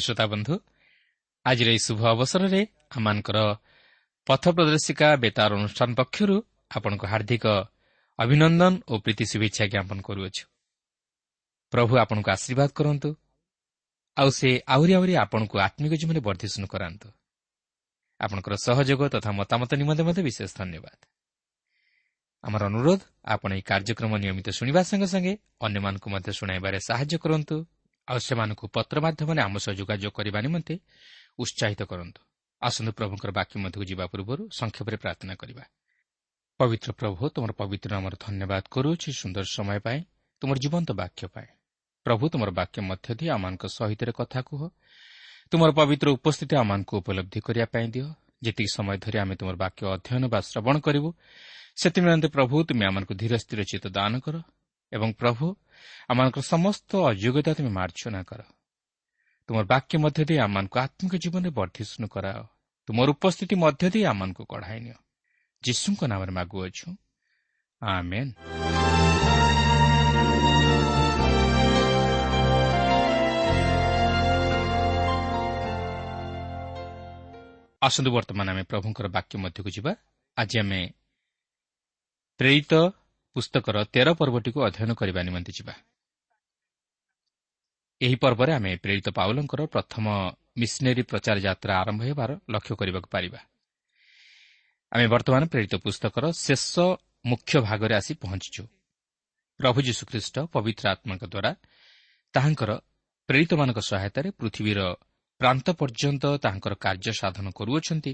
ଶ୍ରୋତା ବନ୍ଧୁ ଆଜିର ଏହି ଶୁଭ ଅବସରରେ ଆମମାନଙ୍କର ପଥ ପ୍ରଦର୍ଶିକା ବେତାର ଅନୁଷ୍ଠାନ ପକ୍ଷରୁ ଆପଣଙ୍କୁ ହାର୍ଦ୍ଦିକ ଅଭିନନ୍ଦନ ଓ ପ୍ରୀତି ଶୁଭେଚ୍ଛା ଜ୍ଞାପନ କରୁଅଛୁ। ପ୍ରଭୁ ଆପଣଙ୍କୁ ଆଶୀର୍ବାଦ କରନ୍ତୁ ଆଉ ସେ ଆହୁରି ଆହୁରି ଆପଣଙ୍କୁ ଆତ୍ମିକ ଜୀବନରେ ବର୍ଦ୍ଧିଷ୍ଣୁ କରାନ୍ତୁ। ଆପଣଙ୍କର ସହଯୋଗ ତଥା ମତାମତ ନିମନ୍ତେ ମଧ୍ୟ ବିଶେଷ ଧନ୍ୟବାଦ। ଆମର ଅନୁରୋଧ ଆପଣ ଏହି କାର୍ଯ୍ୟକ୍ରମ ନିୟମିତ ଶୁଣିବା ସଙ୍ଗେ ସଙ୍ଗେ ଅନ୍ୟମାନଙ୍କୁ ମଧ୍ୟ ଶୁଣାଇବାରେ ସାହାଯ୍ୟ କରନ୍ତୁ। ଆଉ ସେମାନଙ୍କୁ ପତ୍ର ମାଧ୍ୟମରେ ଆମ ସହ ଯୋଗାଯୋଗ କରିବା ନିମନ୍ତେ ଉତ୍ସାହିତ କରନ୍ତୁ। ଆସନ୍ତୁ ପ୍ରଭୁଙ୍କର ବାକ୍ୟ ମଧ୍ୟକୁ ଯିବା ପୂର୍ବରୁ ସଂକ୍ଷେପରେ ପ୍ରାର୍ଥନା କରିବା। ପବିତ୍ର ପ୍ରଭୁ ତୁମର ପବିତ୍ର ଆମର ଧନ୍ୟବାଦ କରୁଅଛି ସୁନ୍ଦର ସମୟ ପାଇଁ ତୁମର ଜୀବନ୍ତ ବାକ୍ୟ ପାଇଁ। ପ୍ରଭୁ ତୁମର ବାକ୍ୟ ମଧ୍ୟ ଦେଇ ଆମମାନଙ୍କ ସହିତ କଥା କୁହ। ତୁମର ପବିତ୍ର ଉପସ୍ଥିତି ଆମମାନଙ୍କୁ ଉପଲବ୍ଧି କରିବା ପାଇଁ ଦିଅ। ଯେତିକି ସମୟ ଧରି ଆମେ ତୁମର ବାକ୍ୟ ଅଧ୍ୟୟନ ବା ଶ୍ରବଣ କରିବୁ ସେଥିନିମନ୍ତେ ପ୍ରଭୁ ତୁମେ ଆମମାନଙ୍କୁ ଧୀର ସ୍ଥିର ଚିତ୍ତ ଦାନ କର। ଏବଂ ପ୍ରଭୁ ଆମମାନଙ୍କର ସମସ୍ତ ଅଯୋଗ୍ୟତା ତୁମେ ମାର୍ଜନା କର। ତୁମର ବାକ୍ୟ ମଧ୍ୟ ଦେଇ ଆମମାନଙ୍କୁ ଆତ୍ମିକ ଜୀବନରେ ବର୍ଦ୍ଧିଷ୍ଣୁ କରାଅ। ତୁମର ଉପସ୍ଥିତି ମଧ୍ୟ ଦେଇ ଆମମାନଙ୍କୁ କଢ଼ାଇ ନିଅ। ଯୀଶୁଙ୍କ ନାମରେ ମାଗୁଅଛୁ। ଆସନ୍ତୁ ବର୍ତ୍ତମାନ ଆମେ ପ୍ରଭୁଙ୍କର ବାକ୍ୟ ମଧ୍ୟକୁ ଯିବା। ଆଜି ଆମେ ପ୍ରେରିତ ପୁସ୍ତକର ତେର ପର୍ବଟିକୁ ଅଧ୍ୟୟନ କରିବା ନିମନ୍ତେ ଯିବା। ଏହି ପର୍ବରେ ଆମେ ପ୍ରେରିତ ପାଉଲଙ୍କର ପ୍ରଥମ ମିଶନେରୀ ପ୍ରଚାର ଯାତ୍ରା ଆରମ୍ଭ ହେବାର ଲକ୍ଷ୍ୟ କରିବାକୁ ପାରିବା। ଆମେ ବର୍ତ୍ତମାନ ପ୍ରେରିତ ପୁସ୍ତକର ଶେଷ ମୁଖ୍ୟ ଭାଗରେ ଆସି ପହଞ୍ଚିଛୁ। ପ୍ରଭୁ ଯୀଶୁଖ୍ରୀଷ୍ଟ ପବିତ୍ର ଆତ୍ମାଙ୍କ ଦ୍ୱାରା ତାହାଙ୍କର ପ୍ରେରିତମାନଙ୍କ ସହାୟତାରେ ପୃଥିବୀର ପ୍ରାନ୍ତ ପର୍ଯ୍ୟନ୍ତ ତାହାଙ୍କର କାର୍ଯ୍ୟ ସାଧନ କରୁଅଛନ୍ତି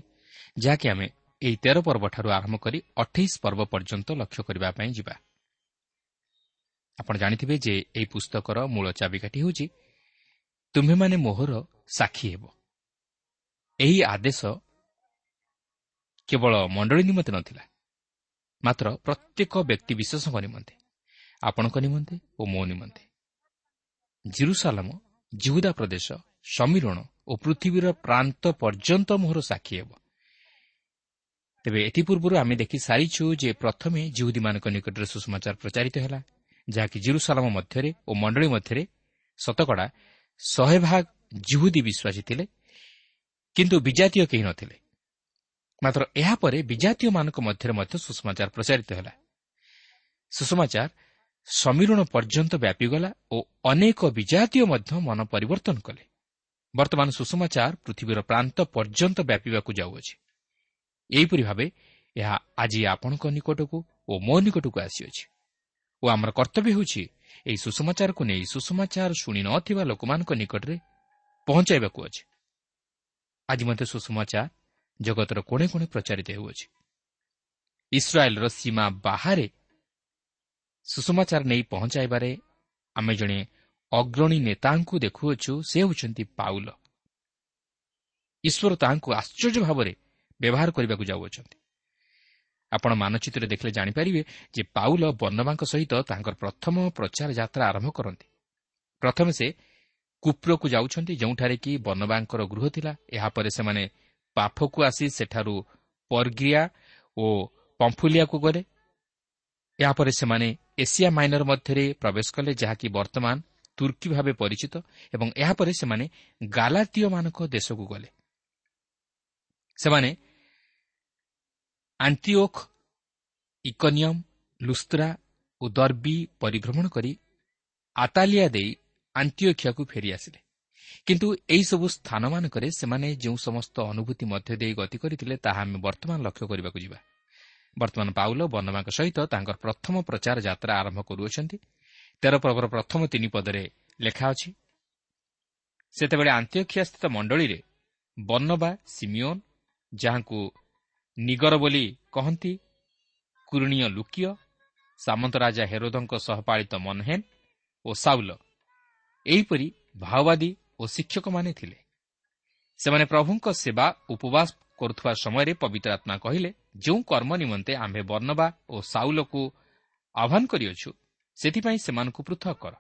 ଯାହାକି ଆମେ ଏହି ତେର ପର୍ବଠାରୁ ଆରମ୍ଭ କରି ଅଠେଇଶ ପର୍ବ ପର୍ଯ୍ୟନ୍ତ ଲକ୍ଷ୍ୟ କରିବା ପାଇଁ ଯିବା। ଆପଣ ଜାଣିଥିବେ ଯେ ଏହି ପୁସ୍ତକର ମୂଳ ଚାବିକାଠି ହେଉଛି ତୁମ୍ଭେମାନେ ମୋହର ସାକ୍ଷୀ ହେବ। ଏହି ଆଦେଶ କେବଳ ମଣ୍ଡଳୀ ନିମନ୍ତେ ନଥିଲା ମାତ୍ର ପ୍ରତ୍ୟେକ ବ୍ୟକ୍ତି ବିଶେଷଙ୍କ ନିମନ୍ତେ ଆପଣଙ୍କ ନିମନ୍ତେ ଓ ମୋ ନିମନ୍ତେ। ଜିରୁସାଲାମ ଜିହୁଦା ପ୍ରଦେଶ ସମୀରଣ ଓ ପୃଥିବୀର ପ୍ରାନ୍ତ ପର୍ଯ୍ୟନ୍ତ ମୋହର ସାକ୍ଷୀ ହେବ। ତେବେ ଏଥିପୂର୍ବରୁ ଆମେ ଦେଖି ସାରିଛୁ ଯେ ପ୍ରଥମେ ଜିହୁଦୀମାନଙ୍କ ନିକଟରେ ସୁଷମାଚାର ପ୍ରଚାରିତ ହେଲା ଯାହାକି ଜିରୁସାଲାମ ମଧ୍ୟରେ ଓ ମଣ୍ଡଳୀ ମଧ୍ୟରେ ଶତକଡ଼ା ଶହେ ଭାଗ ଜିହୁଦୀ ବିଶ୍ୱାସୀ ଥିଲେ କିନ୍ତୁ ବିଜାତୀୟ କେହି ନଥିଲେ। ମାତ୍ର ଏହାପରେ ବିଜାତୀୟମାନଙ୍କ ମଧ୍ୟରେ ମଧ୍ୟ ସୁଷମାଚାର ପ୍ରଚାରିତ ହେଲା। ସୁଷମାଚାର ସମୀରଣ ପର୍ଯ୍ୟନ୍ତ ବ୍ୟାପିଗଲା ଓ ଅନେକ ବିଜାତୀୟ ମଧ୍ୟ ମନ ପରିବର୍ତ୍ତନ କଲେ। ବର୍ତ୍ତମାନ ସୁଷମାଚାର ପୃଥିବୀର ପ୍ରାନ୍ତ ପର୍ଯ୍ୟନ୍ତ ବ୍ୟାପିବାକୁ ଯାଉଅଛି। ଏହିପରି ଭାବେ ଏହା ଆଜି ଆପଣଙ୍କ ନିକଟକୁ ଓ ମୋ ନିକଟକୁ ଆସିଅଛି। ଓ ଆମର କର୍ତ୍ତବ୍ୟ ହେଉଛି ଏହି ସୁଷମାଚାରକୁ ନେଇ ସୁଷମାଚାର ଶୁଣି ନଥିବା ଲୋକମାନଙ୍କ ନିକଟରେ ପହଞ୍ଚାଇବାକୁ ଅଛି। ଆଜି ମଧ୍ୟ ସୁଷମାଚାର ଜଗତର କୋଣେ କୋଣେ ପ୍ରଚାରିତ ହେଉଅଛି। ଇସ୍ରାଏଲ୍ର ସୀମା ବାହାରେ ସୁଷମାଚାର ନେଇ ପହଞ୍ଚାଇବାରେ ଆମେ ଜଣେ ଅଗ୍ରଣୀ ନେତାଙ୍କୁ ଦେଖୁଅଛୁ ସେ ହେଉଛନ୍ତି ପାଉଲ। ଈଶ୍ୱର ତାହାଙ୍କୁ ଆଶ୍ଚର୍ଯ୍ୟ ଭାବରେ ବ୍ୟବହାର କରିବାକୁ ଯାଉଅଛନ୍ତି। ଆପଣ ମାନଚିତ୍ରରେ ଦେଖିଲେ ଜାଣିପାରିବେ ଯେ ପାଉଲ ବର୍ଣ୍ଣବାଙ୍କ ସହିତ ତାଙ୍କର ପ୍ରଥମ ପ୍ରଚାର ଯାତ୍ରା ଆରମ୍ଭ କରନ୍ତି। ପ୍ରଥମେ ସେ କୁପ୍ରକୁ ଯାଉଛନ୍ତି ଯେଉଁଠାରେ କି ବର୍ଣ୍ଣବାଙ୍କର ଗୃହ ଥିଲା। ଏହାପରେ ସେମାନେ ପାଫକୁ ଆସି ସେଠାରୁ ପର୍ଗ୍ରିଆ ଓ ପମ୍ଫୁଲିଆକୁ ଗଲେ। ଏହାପରେ ସେମାନେ ଏସିଆ ମାଇନର ମଧ୍ୟରେ ପ୍ରବେଶ କଲେ ଯାହାକି ବର୍ତ୍ତମାନ ତୁର୍କୀ ଭାବେ ପରିଚିତ ଏବଂ ଏହାପରେ ସେମାନେ ଗାଲାତୀୟମାନଙ୍କ ଦେଶକୁ ଗଲେ। ସେମାନେ ଆଣ୍ଟିଓକ୍ ଇକନିୟମ୍ ଲୁସ୍ତ୍ରା ଓ ଦର୍ବୀ ପରିଭ୍ରମଣ କରି ଆତାଲିଆ ଦେଇ ଆଣ୍ଟିଓଖିଆକୁ ଫେରିଆସିଲେ। କିନ୍ତୁ ଏହିସବୁ ସ୍ଥାନମାନଙ୍କରେ ସେମାନେ ଯେଉଁ ସମସ୍ତ ଅନୁଭୂତି ମଧ୍ୟ ଦେଇ ଗତି କରିଥିଲେ ତାହା ଆମେ ବର୍ତ୍ତମାନ ଲକ୍ଷ୍ୟ କରିବାକୁ ଯିବା। ବର୍ତ୍ତମାନ ପାଉଲ ବର୍ଣ୍ଣମାଙ୍କ ସହିତ ତାଙ୍କର ପ୍ରଥମ ପ୍ରଚାର ଯାତ୍ରା ଆରମ୍ଭ କରୁଅଛନ୍ତି। ତେର ପର୍ବର ପ୍ରଥମ ତିନି ପଦରେ ଲେଖା ଅଛି ସେତେବେଳେ ଆନ୍ତିଅକ୍ଷିଆସ୍ଥିତ ମଣ୍ଡଳୀରେ ବର୍ଣ୍ଣବା ସିମିଓନ୍ ଯାହାଙ୍କୁ ନିଗର ବୋଲି କହନ୍ତି କୁରୁଣୀୟ ଲୁକିୟ ସାମନ୍ତ ରାଜା ହେରୋଦଙ୍କ ସହପାଳିତ ମନହେନ୍ ଓ ସାଉଲ। ଏହିପରି ମାଓବାଦୀ ଓ ଶିକ୍ଷକମାନେ ଥିଲେ। ସେମାନେ ପ୍ରଭୁଙ୍କ ସେବା ଉପବାସ କରୁଥିବା ସମୟରେ ପବିତ୍ର ଆତ୍ମା କହିଲେ ଯେଉଁ କର୍ମ ନିମନ୍ତେ ଆମ୍ଭେ ବର୍ଣ୍ଣବା ଓ ସାଉଲକୁ ଆହ୍ୱାନ କରିଅଛୁ ସେଥିପାଇଁ ସେମାନଙ୍କୁ ପୃଥକ କର।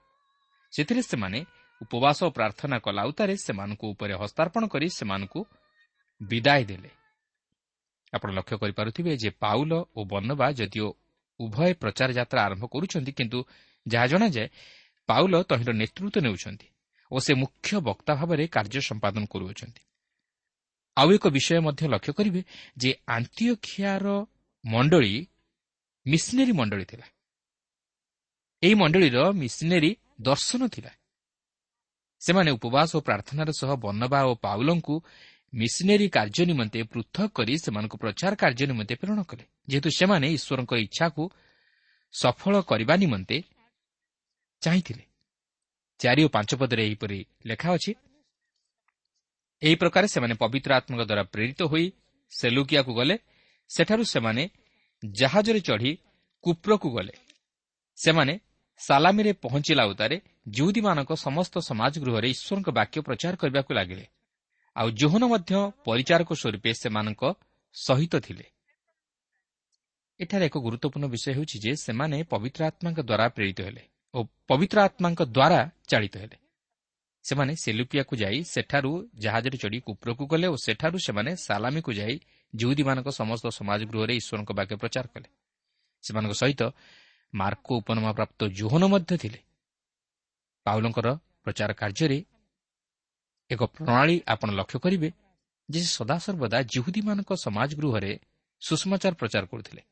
ସେଥିରେ ସେମାନେ ଉପବାସ ଓ ପ୍ରାର୍ଥନା କଲା ଉତ୍ତାରେ ସେମାନଙ୍କ ଉପରେ ହସ୍ତାର୍ପଣ କରି ସେମାନଙ୍କୁ ବିଦାୟ ଦେଲେ। ଆପଣ ଲକ୍ଷ୍ୟ କରିପାରୁଥିବେ ଯେ ପାଉଲ ଓ ବର୍ଣ୍ଣବା ଯଦିଓ ଉଭୟ ପ୍ରଚାର ଯାତ୍ରା ଆରମ୍ଭ କରୁଛନ୍ତି କିନ୍ତୁ ଯାହା ଜଣାଯାଏ ପାଉଲ ତହିଁର ନେତୃତ୍ୱ ନେଉଛନ୍ତି ଓ ସେ ମୁଖ୍ୟ ବକ୍ତା ଭାବରେ କାର୍ଯ୍ୟ ସମ୍ପାଦନ କରୁଅଛନ୍ତି। ଆଉ ଏକ ବିଷୟ ମଧ୍ୟ ଲକ୍ଷ୍ୟ କରିବେ ଯେ ଆନ୍ତିଓଖିଆର ମଣ୍ଡଳୀ ମିଶନେରୀ ମଣ୍ଡଳୀ ଥିଲା। ଏହି ମଣ୍ଡଳୀର ମିଶନେରୀ ଦର୍ଶନ ଥିଲା। ସେମାନେ ଉପବାସ ଓ ପ୍ରାର୍ଥନାର ସହ ବର୍ଣ୍ଣବା ଓ ପାଉଲଙ୍କୁ ମିଶନେରୀ କାର୍ଯ୍ୟ ନିମନ୍ତେ ପୃଥକ କରି ସେମାନଙ୍କୁ ପ୍ରଚାର କାର୍ଯ୍ୟ ନିମନ୍ତେ ପ୍ରେରଣ କଲେ। ଯେହେତୁ ସେମାନେ ଈଶ୍ୱରଙ୍କ ଇଚ୍ଛାକୁ ସଫଳ କରିବା ନିମନ୍ତେ ଚାହିଁଥିଲେ। ଚାରି ଓ ପାଞ୍ଚ ପଦରେ ଏହିପରି ଲେଖା ଅଛି ଏହି ପ୍ରକାର ସେମାନେ ପବିତ୍ର ଆତ୍ମାଙ୍କ ଦ୍ୱାରା ପ୍ରେରିତ ହୋଇ ସେଲୁକିଆକୁ ଗଲେ। ସେଠାରୁ ସେମାନେ ଜାହାଜରେ ଚଢ଼ି କୁପ୍ରକୁ ଗଲେ। ସେମାନେ ସାଲାମିରେ ପହଞ୍ଚିଲା ଉତ୍ତାରେ ଜୁହୁଦୀମାନଙ୍କ ସମସ୍ତ ସମାଜ ଗୃହରେ ଈଶ୍ୱରଙ୍କ ବାକ୍ୟ ପ୍ରଚାର କରିବାକୁ ଲାଗିଲେ। ଆଉ ଜୋହନ ମଧ୍ୟ ପରିଚାରକ ସ୍ୱରୂପେ ସେମାନଙ୍କ ସହିତ ଥିଲେ। ଏଠାରେ ଏକ ଗୁରୁତ୍ୱପୂର୍ଣ୍ଣ ବିଷୟ ହେଉଛି ଯେ ସେମାନେ ପବିତ୍ର ଆତ୍ମାଙ୍କ ଦ୍ୱାରା ପ୍ରେରିତ ହେଲେ ଓ ପବିତ୍ର ଆତ୍ମାଙ୍କ ଦ୍ୱାରା ଚାଳିତ ହେଲେ। ସେମାନେ ସେଲୁପିଆକୁ ଯାଇ ସେଠାରୁ ଜାହାଜରେ ଚଢ଼ି କୁପ୍ରକୁ ଗଲେ ଓ ସେଠାରୁ ସେମାନେ ସାଲାମିକୁ ଯାଇ ଜୁହୁଦୀମାନଙ୍କ ସମସ୍ତ ସମାଜ ଗୃହରେ ଈଶ୍ୱରଙ୍କ ବାକ୍ୟ ପ୍ରଚାର କଲେ। ସେମାନଙ୍କ ସହିତ ମାର୍କ ଉପନାମା ପ୍ରାପ୍ତ ଜୋହନ ମଧ୍ୟ ଥିଲେ। ପାଉଲଙ୍କର ପ୍ରଚାର କାର୍ଯ୍ୟରେ ଏକ ପ୍ରଣାଳୀ ଆପଣ ଲକ୍ଷ୍ୟ କରିବେ ଯେ ସେ ସଦାସର୍ବଦା ଜିହୁଦୀମାନଙ୍କ ସମାଜ ଗୃହରେ ସୁଷମାଚାର ପ୍ରଚାର କରୁଥିଲେ।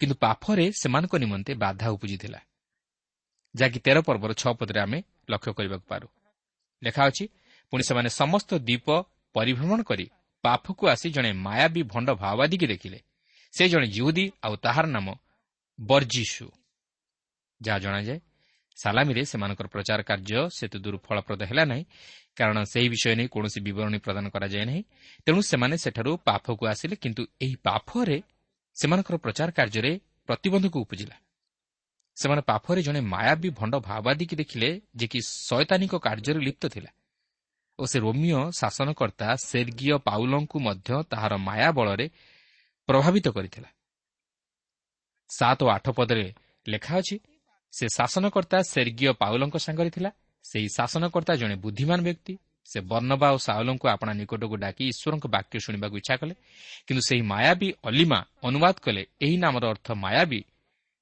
କିନ୍ତୁ ପାଫରେ ସେମାନଙ୍କ ନିମନ୍ତେ ବାଧା ଉପୁଜିଥିଲା ଯାହାକି ତେର ପର୍ବର ଛଅ ପଦରେ ଆମେ ଲକ୍ଷ୍ୟ କରିବାକୁ ପାରୁ। ଲେଖା ଅଛି ପୁଣି ସେମାନେ ସମସ୍ତ ଦ୍ୱୀପ ପରିଭ୍ରମଣ କରି ପାଫକୁ ଆସି ଜଣେ ମାୟାବୀ ଭଣ୍ଡ ଭାଓବାଦୀକି ଦେଖିଲେ। ସେ ଜଣେ ଜିହୁଦୀ ଆଉ ତାହାର ନାମ ବର୍ଜିସୁ ଯାହା ଜଣାଯାଏ ସାଲାମିରେ ସେମାନଙ୍କର ପ୍ରଚାର କାର୍ଯ୍ୟ ସେତେ ଦୂର ଫଳପ୍ରଦ ହେଲା ନାହିଁ। କାରଣ ସେହି ବିଷୟ ନେଇ କୌଣସି ବିବରଣୀ ପ୍ରଦାନ କରାଯାଏ ନାହିଁ। ତେଣୁ ସେମାନେ ସେଠାରୁ ପାଫକୁ ଆସିଲେ କିନ୍ତୁ ଏହି ପାଫରେ ସେମାନଙ୍କର ପ୍ରଚାର କାର୍ଯ୍ୟରେ ପ୍ରତିବନ୍ଧକ ଉପୁଜିଲା। ସେମାନେ ପାଫରେ ଜଣେ ମାୟାବୀ ଭଣ୍ଡ ଭାଓବାଦୀକି ଦେଖିଲେ ଯେ କି ଶୟତାନିକ କାର୍ଯ୍ୟରେ ଲିପ୍ତ ଥିଲା। ଓ ସେ ରୋମିଓ ଶାସନକର୍ତ୍ତା ସେର୍ଗୀୟ ପାଉଲଙ୍କୁ ମଧ୍ୟ ତାହାର ମାୟା ବଳରେ ପ୍ରଭାବିତ କରିଥିଲା। ସାତ ଓ ଆଠ ପଦରେ ଲେଖା ଅଛି ସେ ଶାସନକର୍ତ୍ତା ସେର୍ଗୀୟ ପାଉଲଙ୍କ ସାଙ୍ଗରେ ଥିଲା। ସେହି ଶାସନକର୍ତ୍ତା ଜଣେ ବୁଦ୍ଧିମାନ ବ୍ୟକ୍ତି। ସେ ବର୍ଣ୍ଣବା ଓ ସାଉଲଙ୍କୁ ଆପଣା ନିକଟକୁ ଡାକି ଈଶ୍ୱରଙ୍କ ବାକ୍ୟ ଶୁଣିବାକୁ ଇଚ୍ଛା କଲେ। କିନ୍ତୁ ସେହି ମାୟାବୀ ଅଲିମା ଅନୁବାଦ କଲେ ଏହି ନାମର ଅର୍ଥ ମାୟାବୀ।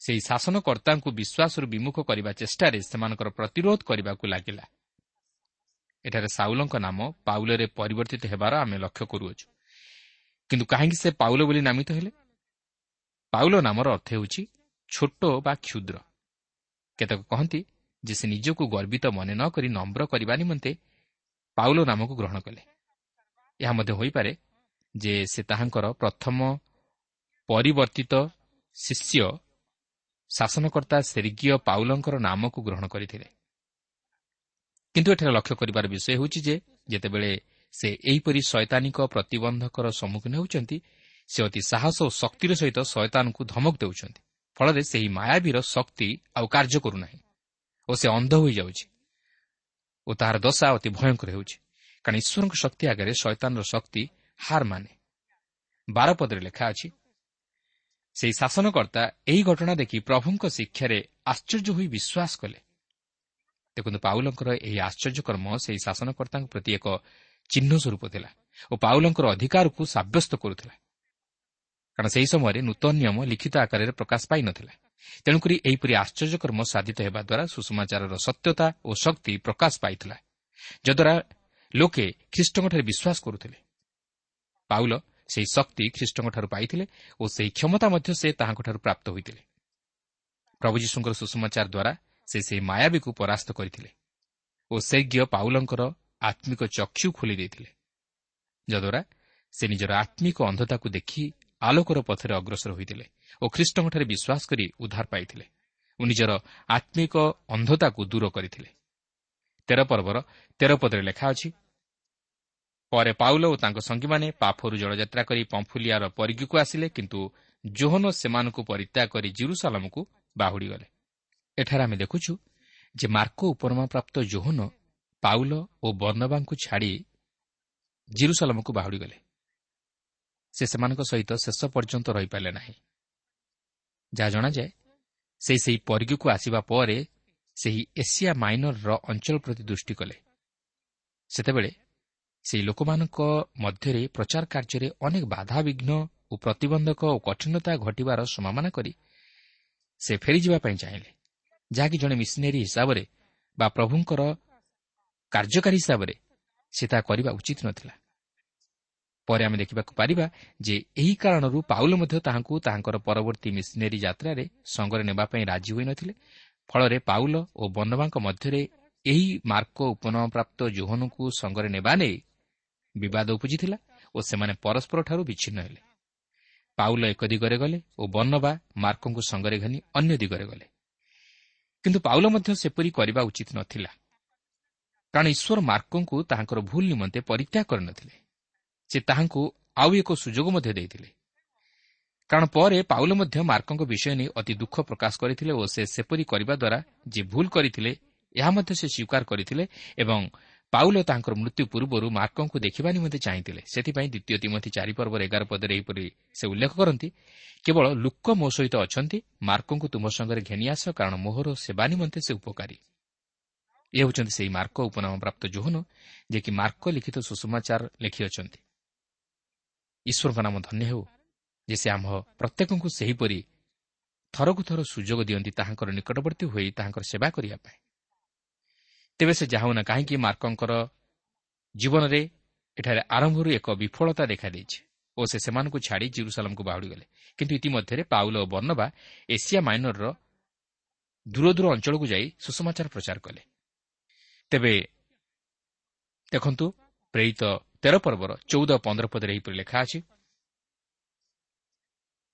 ସେହି ଶାସନକର୍ତ୍ତାଙ୍କୁ ବିଶ୍ୱାସରୁ ବିମୁଖ କରିବା ଚେଷ୍ଟାରେ ସେମାନଙ୍କର ପ୍ରତିରୋଧ କରିବାକୁ ଲାଗିଲା। ଏଠାରେ ସାଉଲଙ୍କ ନାମ ପାଉଲରେ ପରିବର୍ତ୍ତିତ ହେବାର ଆମେ ଲକ୍ଷ୍ୟ କରୁଅଛୁ। କିନ୍ତୁ କାହିଁକି ସେ ପାଉଲ ବୋଲି ନାମିତ ହେଲେ? ପାଉଲ ନାମର ଅର୍ଥ ହେଉଛି ଛୋଟ ବା କ୍ଷୁଦ୍ର। କେତେକ କହନ୍ତି ଯେ ସେ ନିଜକୁ ଗର୍ବିତ ମନେ ନ କରି ନମ୍ର କରିବା ନିମନ୍ତେ ପାଉଲ ନାମକୁ ଗ୍ରହଣ କଲେ। ଏହା ମଧ୍ୟ ହୋଇପାରେ ଯେ ସେ ତାହାଙ୍କର ପ୍ରଥମ ପରିବର୍ତ୍ତିତ ଶିଷ୍ୟ ଶାସନକର୍ତ୍ତା ସେର୍ଗୀୟ ପାଉଲଙ୍କର ନାମକୁ ଗ୍ରହଣ କରିଥିଲେ। କିନ୍ତୁ ଏଠାରେ ଲକ୍ଷ୍ୟ କରିବାର ବିଷୟ ହେଉଛି ଯେ ଯେତେବେଳେ ସେ ଏହିପରି ଶୈତାନିକ ପ୍ରତିବନ୍ଧକର ସମ୍ମୁଖୀନ ହେଉଛନ୍ତି ସେ ଅତି ସାହସ ଓ ଶକ୍ତିର ସହିତ ଶୟତାନଙ୍କୁ ଧମକ ଦେଉଛନ୍ତି। ଫଳରେ ସେହି ମାୟାବୀର ଶକ୍ତି ଆଉ କାର୍ଯ୍ୟ କରୁନାହିଁ ଓ ସେ ଅନ୍ଧ ହୋଇଯାଉଛି ଓ ତାହାର ଦଶା ଅତି ଭୟଙ୍କର ହେଉଛି। କାରଣ ଈଶ୍ୱରଙ୍କ ଶକ୍ତି ଆଗରେ ଶୈତାନର ଶକ୍ତି ହାର ମାନେ। ବାରପଦରେ ଲେଖା ଅଛି ସେହି ଶାସନକର୍ତ୍ତା ଏହି ଘଟଣା ଦେଖି ପ୍ରଭୁଙ୍କ ଶିକ୍ଷାରେ ଆଶ୍ଚର୍ଯ୍ୟ ହୋଇ ବିଶ୍ୱାସ କଲେ। ଦେଖନ୍ତୁ ପାଉଲଙ୍କର ଏହି ଆଶ୍ଚର୍ଯ୍ୟକର୍ମ ସେହି ଶାସନକର୍ତ୍ତାଙ୍କ ପ୍ରତି ଏକ ଚିହ୍ନ ସ୍ୱରୂପ ଥିଲା ଓ ପାଉଲଙ୍କର ଅଧିକାରକୁ ସାବ୍ୟସ୍ତ କରୁଥିଲା। କାରଣ ସେହି ସମୟରେ ନୂତନ ନିୟମ ଲିଖିତ ଆକାରରେ ପ୍ରକାଶ ପାଇନଥିଲା। ତେଣୁକରି ଏହିପରି ଆଶ୍ଚର୍ଯ୍ୟକର୍ମ ସାଧିତ ହେବା ଦ୍ୱାରା ସୁଷମାଚାରର ସତ୍ୟତା ଓ ଶକ୍ତି ପ୍ରକାଶ ପାଇଥିଲା ଯଦ୍ୱାରା ଲୋକେ ଖ୍ରୀଷ୍ଟଙ୍କଠାରେ ବିଶ୍ୱାସ କରୁଥିଲେ। ପାଉଲ ସେହି ଶକ୍ତି ଖ୍ରୀଷ୍ଟଙ୍କଠାରୁ ପାଇଥିଲେ ଓ ସେହି କ୍ଷମତା ମଧ୍ୟ ସେ ତାହାଙ୍କଠାରୁ ପ୍ରାପ୍ତ ହୋଇଥିଲେ। ପ୍ରଭୁ ଯୀଶୁଙ୍କର ସୁଷମାଚାର ଦ୍ୱାରା ସେ ସେହି ମାୟାବୀକୁ ପରାସ୍ତ କରିଥିଲେ ଓ ସେଜ୍ଞ ପାଉଲଙ୍କର ଆତ୍ମିକ ଚକ୍ଷୁ ଖୋଲି ଦେଇଥିଲେ ଯଦ୍ୱାରା ସେ ନିଜର ଆତ୍ମିକ ଅନ୍ଧତାକୁ ଦେଖି ଆଲୋକର ପଥରେ ଅଗ୍ରସର ହୋଇଥିଲେ ଓ ଖ୍ରୀଷ୍ଟଙ୍କଠାରେ ବିଶ୍ୱାସ କରି ଉଦ୍ଧାର ପାଇଥିଲେ। ଓ ନିଜର ଆତ୍ମିକ ଅନ୍ଧତାକୁ ଦୂର କରିଥିଲେ। ତେର ପର୍ବର ତେର ପଦରେ ଲେଖା ଅଛି ପରେ ପାଉଲ ଓ ତାଙ୍କ ସଙ୍ଗୀମାନେ ପାଫରୁ ଜଳଯାତ୍ରା କରି ପମ୍ଫୁଲିଆର ପରିଗୀକୁ ଆସିଲେ କିନ୍ତୁ ଜୋହନ ସେମାନଙ୍କୁ ପରିତ୍ୟାଗ କରି ଜିରୁସାଲାମକୁ ବାହୁଡ଼ିଗଲେ। ଏଠାରେ ଆମେ ଦେଖୁଛୁ ଯେ ମାର୍କ ଉପରମାପ୍ରାପ୍ତ ଜୋହନ ପାଉଲ ଓ ବର୍ଣ୍ଣବାଙ୍କୁ ଛାଡ଼ି ଜିରୁସାଲାମକୁ ବାହୁଡ଼ିଗଲେ। ସେ ସେମାନଙ୍କ ସହିତ ଶେଷ ପର୍ଯ୍ୟନ୍ତ ରହିପାରିଲେ ନାହିଁ। ଯାହା ଜଣାଯାଏ ସେ ସେହି ପରିଗୀକୁ ଆସିବା ପରେ ସେହି ଏସିଆ ମାଇନରର ଅଞ୍ଚଳ ପ୍ରତି ଦୃଷ୍ଟି କଲେ। ସେତେବେଳେ ସେହି ଲୋକମାନଙ୍କ ମଧ୍ୟରେ ପ୍ରଚାର କାର୍ଯ୍ୟରେ ଅନେକ ବାଧାବିଘ୍ନ ଓ ପ୍ରତିବନ୍ଧକ ଓ କଠିନତା ଘଟିବାର ସମାମନା କରି ସେ ଫେରିଯିବା ପାଇଁ ଚାହିଁଲେ ଯାହାକି ଜଣେ ମିଶନେରୀ ହିସାବରେ ବା ପ୍ରଭୁଙ୍କର କାର୍ଯ୍ୟକାରୀ ହିସାବରେ ସେ ତାହା କରିବା ଉଚିତ ନଥିଲା। ପରେ ଆମେ ଦେଖିବାକୁ ପାରିବା ଯେ ଏହି କାରଣରୁ ପାଉଲ ମଧ୍ୟ ତାହାଙ୍କୁ ତାହାଙ୍କର ପରବର୍ତ୍ତୀ ମିଶନେରୀ ଯାତ୍ରାରେ ସଙ୍ଗରେ ନେବା ପାଇଁ ରାଜି ହୋଇନଥିଲେ। ଫଳରେ ପାଉଲ ଓ ବନବାଙ୍କ ମଧ୍ୟରେ ଏହି ମାର୍କ ଉପନମପ୍ରାପ୍ତ ଜୋହନଙ୍କୁ ସଙ୍ଗରେ ନେବା ନେଇ ବିବାଦ ଉପୁଜିଥିଲା ଓ ସେମାନେ ପରସ୍ପରଠାରୁ ବିଚ୍ଛିନ୍ନ ହେଲେ। ପାଉଲ ଏକ ଦିଗରେ ଗଲେ ଓ ବର୍ଣ୍ଣବା ମାର୍କଙ୍କୁ ସଙ୍ଗରେ ଘେନି ଅନ୍ୟ ଦିଗରେ ଗଲେ। କିନ୍ତୁ ପାଉଲ ମଧ୍ୟ ସେପରି କରିବା ଉଚିତ ନଥିଲା। କାରଣ ଈଶ୍ୱର ମାର୍କଙ୍କୁ ତାହାଙ୍କର ଭୁଲ ନିମନ୍ତେ ପରିତ୍ୟାଗ କରିନଥିଲେ। ସେ ତାହାଙ୍କୁ ଆଉ ଏକ ସୁଯୋଗ ମଧ୍ୟ ଦେଇଥିଲେ। କାରଣ ପରେ ପାଉଲ ମଧ୍ୟ ମାର୍କଙ୍କ ବିଷୟ ନେଇ ଅତି ଦୁଃଖ ପ୍ରକାଶ କରିଥିଲେ ଓ ସେ ସେପରି କରିବା ଦ୍ୱାରା ଯେ ଭୁଲ କରିଥିଲେ ଏହା ମଧ୍ୟ ସେ ସ୍ୱୀକାର କରିଥିଲେ ଏବଂ ପାଉଲ ତାଙ୍କର ମୃତ୍ୟୁ ପୂର୍ବରୁ ମାର୍କଙ୍କୁ ଦେଖିବା ନିମନ୍ତେ ଚାହିଁଥିଲେ। ସେଥିପାଇଁ ଦ୍ୱିତୀୟ ତିମଥି ଚାରିପର୍ବର ଏଗାର ପଦରେ ଏହିପରି ସେ ଉଲ୍ଲେଖ କରନ୍ତି କେବଳ ଲୋକ ମୋ ସହିତ ଅଛନ୍ତି ମାର୍କଙ୍କୁ ତୁମ ସଙ୍ଗରେ ଘେନି ଆସ କାରଣ ମୋହର ସେବା ନିମନ୍ତେ ସେ ଉପକାରୀ ଏ ହେଉଛନ୍ତି ସେହି ମାର୍କ ଉପନାମ ପ୍ରାପ୍ତ ଜୋହନ ଯିଏକି ମାର୍କ ଲିଖିତ ସୁଷମାଚାର ଲେଖିଅଛନ୍ତି। ଈଶ୍ୱରଙ୍କ ନାମ ଧନ୍ୟ ହେଉ। ଯେ ସେ ଆମ୍ଭ ପ୍ରତ୍ୟେକଙ୍କୁ ସେହିପରି ଥରକୁ ଥର ସୁଯୋଗ ଦିଅନ୍ତି ତାହାଙ୍କର ନିକଟବର୍ତ୍ତୀ ହୋଇ ତାହାଙ୍କର ସେବା କରିବା ପାଇଁ। ତେବେ ସେ ଯାହାଉନା କାହିଁକି ମାର୍କଙ୍କର ଜୀବନରେ ଏଠାରେ ଆରମ୍ଭରୁ ଏକ ବିଫଳତା ଦେଖାଦେଇଛି ଓ ସେ ସେମାନଙ୍କୁ ଛାଡ଼ି ଜିରୁସାଲାମକୁ ବାହୁଡ଼ିଗଲେ। କିନ୍ତୁ ଇତିମଧ୍ୟରେ ପାଉଲ ଓ ବର୍ଣ୍ଣବା ଏସିଆ ମାଇନରର ଦୂର ଦୂର ଅଞ୍ଚଳକୁ ଯାଇ ସୁଷମାଚାର ପ୍ରଚାର କଲେ। ତେବେ ଦେଖନ୍ତୁ ପ୍ରେରିତ ତେର ପର୍ବର ଚଉଦ ପନ୍ଦର ପଦରେ ଏହିପରି ଲେଖା ଅଛି।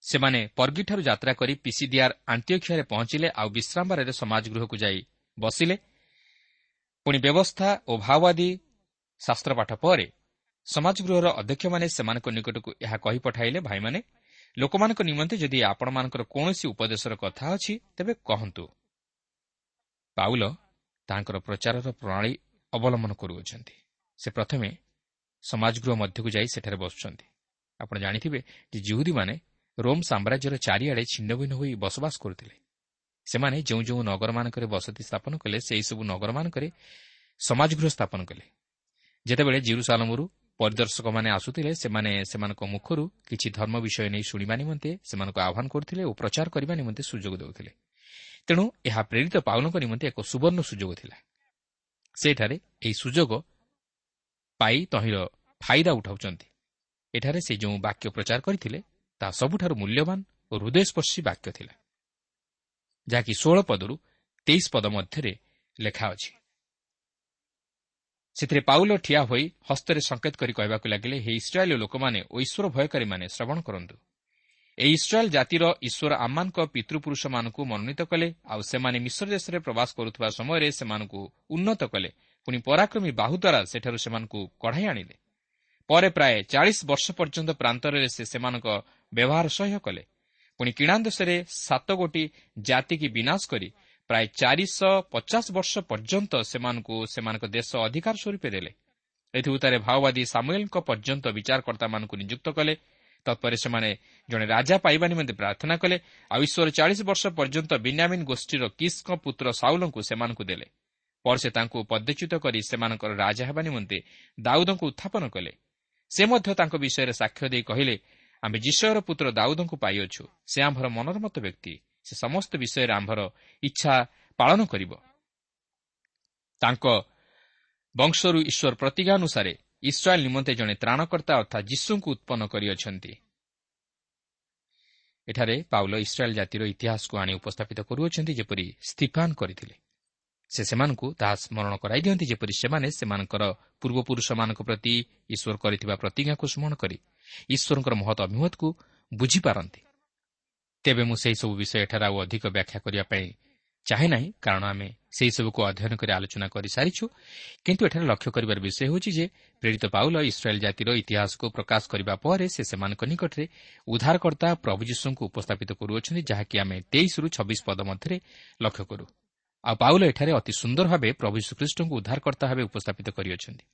ସେମାନେ ପର୍ଗିଠାରୁ ଯାତ୍ରା କରି ପିସିଦିଆର ଆଣ୍ଟିଅକ୍ଷିଆରେ ପହଞ୍ଚିଲେ ଆଉ ବିଶ୍ରାମବାରରେ ସମାଜ ଗୃହକୁ ଯାଇ ବସିଲେ। ପୁଣି ବ୍ୟବସ୍ଥା ଓ ଭାଓବାଦୀ ଶାସ୍ତ୍ରପାଠ ପରେ ସମାଜଗୃହର ଅଧ୍ୟକ୍ଷମାନେ ସେମାନଙ୍କ ନିକଟକୁ ଏହା କହି ପଠାଇଲେ ଭାଇମାନେ ଲୋକମାନଙ୍କ ନିମନ୍ତେ ଯଦି ଆପଣମାନଙ୍କର କୌଣସି ଉପଦେଶର କଥା ଅଛି ତେବେ କହନ୍ତୁ। ପାଉଲ ତାଙ୍କର ପ୍ରଚାରର ପ୍ରଣାଳୀ ଅବଲମ୍ବନ କରୁଅଛନ୍ତି। ସେ ପ୍ରଥମେ ସମାଜଗୃହ ମଧ୍ୟକୁ ଯାଇ ସେଠାରେ ବସୁଛନ୍ତି। ଆପଣ ଜାଣିଥିବେ ଯେ ଜିହୁଦୀମାନେ ରୋମ୍ ସାମ୍ରାଜ୍ୟର ଚାରିଆଡ଼େ ଛିଣ୍ଡଭିନ୍ନ ହୋଇ ବସବାସ କରୁଥିଲେ। ସେମାନେ ଯେଉଁ ଯେଉଁ ନଗରମାନଙ୍କରେ ବସତି ସ୍ଥାପନ କଲେ ସେହିସବୁ ନଗରମାନଙ୍କରେ ସମାଜଗୃହ ସ୍ଥାପନ କଲେ। ଯେତେବେଳେ ଜିରୁସାଲମରୁ ପରିଦର୍ଶକମାନେ ଆସୁଥିଲେ ସେମାନେ ସେମାନଙ୍କ ମୁଖରୁ କିଛି ଧର୍ମ ବିଷୟ ନେଇ ଶୁଣିବା ନିମନ୍ତେ ସେମାନଙ୍କୁ ଆହ୍ୱାନ କରୁଥିଲେ ଓ ପ୍ରଚାର କରିବା ନିମନ୍ତେ ସୁଯୋଗ ଦେଉଥିଲେ। ତେଣୁ ଏହା ପ୍ରେରିତ ପାଉଲଙ୍କ ନିମନ୍ତେ ଏକ ସୁବର୍ଣ୍ଣ ସୁଯୋଗ ଥିଲା। ସେଠାରେ ଏହି ସୁଯୋଗ ପାଇ ତହିଁର ଫାଇଦା ଉଠାଉଛନ୍ତି। ଏଠାରେ ସେ ଯେଉଁ ବାକ୍ୟ ପ୍ରଚାର କରିଥିଲେ ତାହା ସବୁଠାରୁ ମୂଲ୍ୟବାନ ଓ ହୃଦୟସ୍ପର୍ଶୀ ବାକ୍ୟ ଥିଲା। ଯାହାକି ଷୋହଳ ପଦରୁ ତେଇଶ ପଦ ମଧ୍ୟରେ ଲେଖା ଅଛି। ସେଥିରେ ପାଉଲ ଠିଆ ହୋଇ ହସ୍ତରେ ସଙ୍କେତ କରି କହିବାକୁ ଲାଗିଲେ ହେ ଇସ୍ରାଏଲ ଲୋକମାନେ ଓ ଈଶ୍ୱର ଭୟକାରୀମାନେ ଶ୍ରବଣ କରନ୍ତୁ। ଏହି ଇସ୍ରାଏଲ୍ ଜାତିର ଈଶ୍ୱର ଆମମାନଙ୍କ ପିତୃପୁରୁଷମାନଙ୍କୁ ମନୋନୀତ କଲେ ଆଉ ସେମାନେ ମିଶ୍ର ଦେଶରେ ପ୍ରବାସ କରୁଥିବା ସମୟରେ ସେମାନଙ୍କୁ ଉନ୍ନତ କଲେ। ପୁଣି ପରାକ୍ରମୀ ବାହୁ ଦ୍ୱାରା ସେଠାରୁ ସେମାନଙ୍କୁ କଢ଼ାଇ ଆଣିଲେ। ପରେ ପ୍ରାୟ ଚାଳିଶ ବର୍ଷ ପର୍ଯ୍ୟନ୍ତ ପ୍ରାନ୍ତରରେ ସେ ସେମାନଙ୍କ ବ୍ୟବହାର ସହ୍ୟ କଲେ। ପୁଣି କିଣା ଦେଶରେ ସାତ ଗୋଟି ଜାତିକି ବିନାଶ କରି ପ୍ରାୟ ଚାରିଶହ ପଚାଶ ବର୍ଷ ପର୍ଯ୍ୟନ୍ତ ସେମାନଙ୍କୁ ସେମାନଙ୍କ ଦେଶ ଅଧିକାର ସ୍ୱରୂପ ଦେଲେ। ଏଥିଭୂତାରେ ମାଓବାଦୀ ସାମୁଏଲଙ୍କ ପର୍ଯ୍ୟନ୍ତ ବିଚାରକର୍ତ୍ତାମାନଙ୍କୁ ନିଯୁକ୍ତ କଲେ। ତତ୍ପରେ ସେମାନେ ଜଣେ ରାଜା ପାଇବା ନିମନ୍ତେ ପ୍ରାର୍ଥନା କଲେ ଆଉ ଈଶ୍ୱର ଚାଳିଶ ବର୍ଷ ପର୍ଯ୍ୟନ୍ତ ବିନ୍ୟାମିନ୍ ଗୋଷ୍ଠୀର କିସ୍ଙ୍କ ପୁତ୍ର ସାଉଲଙ୍କୁ ସେମାନଙ୍କୁ ଦେଲେ। ପରେ ସେ ତାଙ୍କୁ ପଦଚ୍ୟୁତ କରି ସେମାନଙ୍କର ରାଜା ହେବା ନିମନ୍ତେ ଦାଉଦଙ୍କୁ ଉତ୍ଥାପନ କଲେ। ସେ ମଧ୍ୟ ତାଙ୍କ ବିଷୟରେ ସାକ୍ଷ୍ୟ ଦେଇ କହିଲେ ଆମେ ଯିଶୟର ପୁତ୍ର ଦାଉଦଙ୍କୁ ପାଇଅଛୁ। ସେ ଆମ୍ଭର ମନୋରମତ ବ୍ୟକ୍ତି। ସେ ସମସ୍ତ ବିଷୟରେ ଆମ୍ଭର ଇଚ୍ଛା ପାଳନ କରିବ। ତାଙ୍କ ବଂଶରୁ ଈଶ୍ୱର ପ୍ରତିଜ୍ଞା ଅନୁସାରେ ଇସ୍ରାଏଲ୍ ନିମନ୍ତେ ଜଣେ ତ୍ରାଣକର୍ତ୍ତା ଅର୍ଥାତ୍ ଯୀଶୁଙ୍କୁ ଉତ୍ପନ୍ନ କରିଅଛନ୍ତି। ଏଠାରେ ପାଉଲ ଇସ୍ରାଏଲ୍ ଜାତିର ଇତିହାସକୁ ଆଣି ଉପସ୍ଥାପିତ କରୁଅଛନ୍ତି ଯେପରି ସ୍ତିଫାନ୍ କରିଥିଲେ। ସେ ସେମାନଙ୍କୁ ତାହା ସ୍ମରଣ କରାଇ ଦିଅନ୍ତି ଯେପରି ସେମାନେ ସେମାନଙ୍କର ପୂର୍ବପୁରୁଷମାନଙ୍କ ପ୍ରତି ଈଶ୍ୱର କରିଥିବା ପ୍ରତିଜ୍ଞାକୁ ସ୍ମରଣ କରି ଈଶ୍ୱରଙ୍କର ମହତ ଅଭିମତକୁ ବୁଝିପାରନ୍ତି। ତେବେ ମୁଁ ସେହିସବୁ ବିଷୟ ଏଠାରେ ଆଉ ଅଧିକ ବ୍ୟାଖ୍ୟା କରିବା ପାଇଁ ଚାହେଁ ନାହିଁ କାରଣ ଆମେ ସେହିସବୁକୁ ଅଧ୍ୟୟନ କରି ଆଲୋଚନା କରିସାରିଛୁ କିନ୍ତୁ ଏଠାରେ ଲକ୍ଷ୍ୟ କରିବାର ବିଷୟ ହେଉଛି ଯେ ପ୍ରେରିତ ପାଉଲ ଇସ୍ରାଏଲ୍ ଜାତିର ଇତିହାସକୁ ପ୍ରକାଶ କରିବା ପରେ ସେ ସେମାନଙ୍କ ନିକଟରେ ଉଦ୍ଧାରକର୍ତ୍ତା ପ୍ରଭୁ ଯୀଶୁଙ୍କୁ ଉପସ୍ଥାପିତ କରୁଅଛନ୍ତି ଯାହାକି ଆମେ ତେଇଶରୁ ଛବିଶ ପଦ ମଧ୍ୟରେ ଲକ୍ଷ୍ୟ କରୁ। ଆଉ ପାଉଲ ଏଠାରେ ଅତି ସୁନ୍ଦର ଭାବେ ପ୍ରଭୁ ଶ୍ରୀଖ୍ରୀଷ୍ଟଙ୍କୁ ଉଦ୍ଧାରକର୍ତ୍ତା ଭାବେ ଉପସ୍ଥାପିତ କରିଅଛନ୍ତି।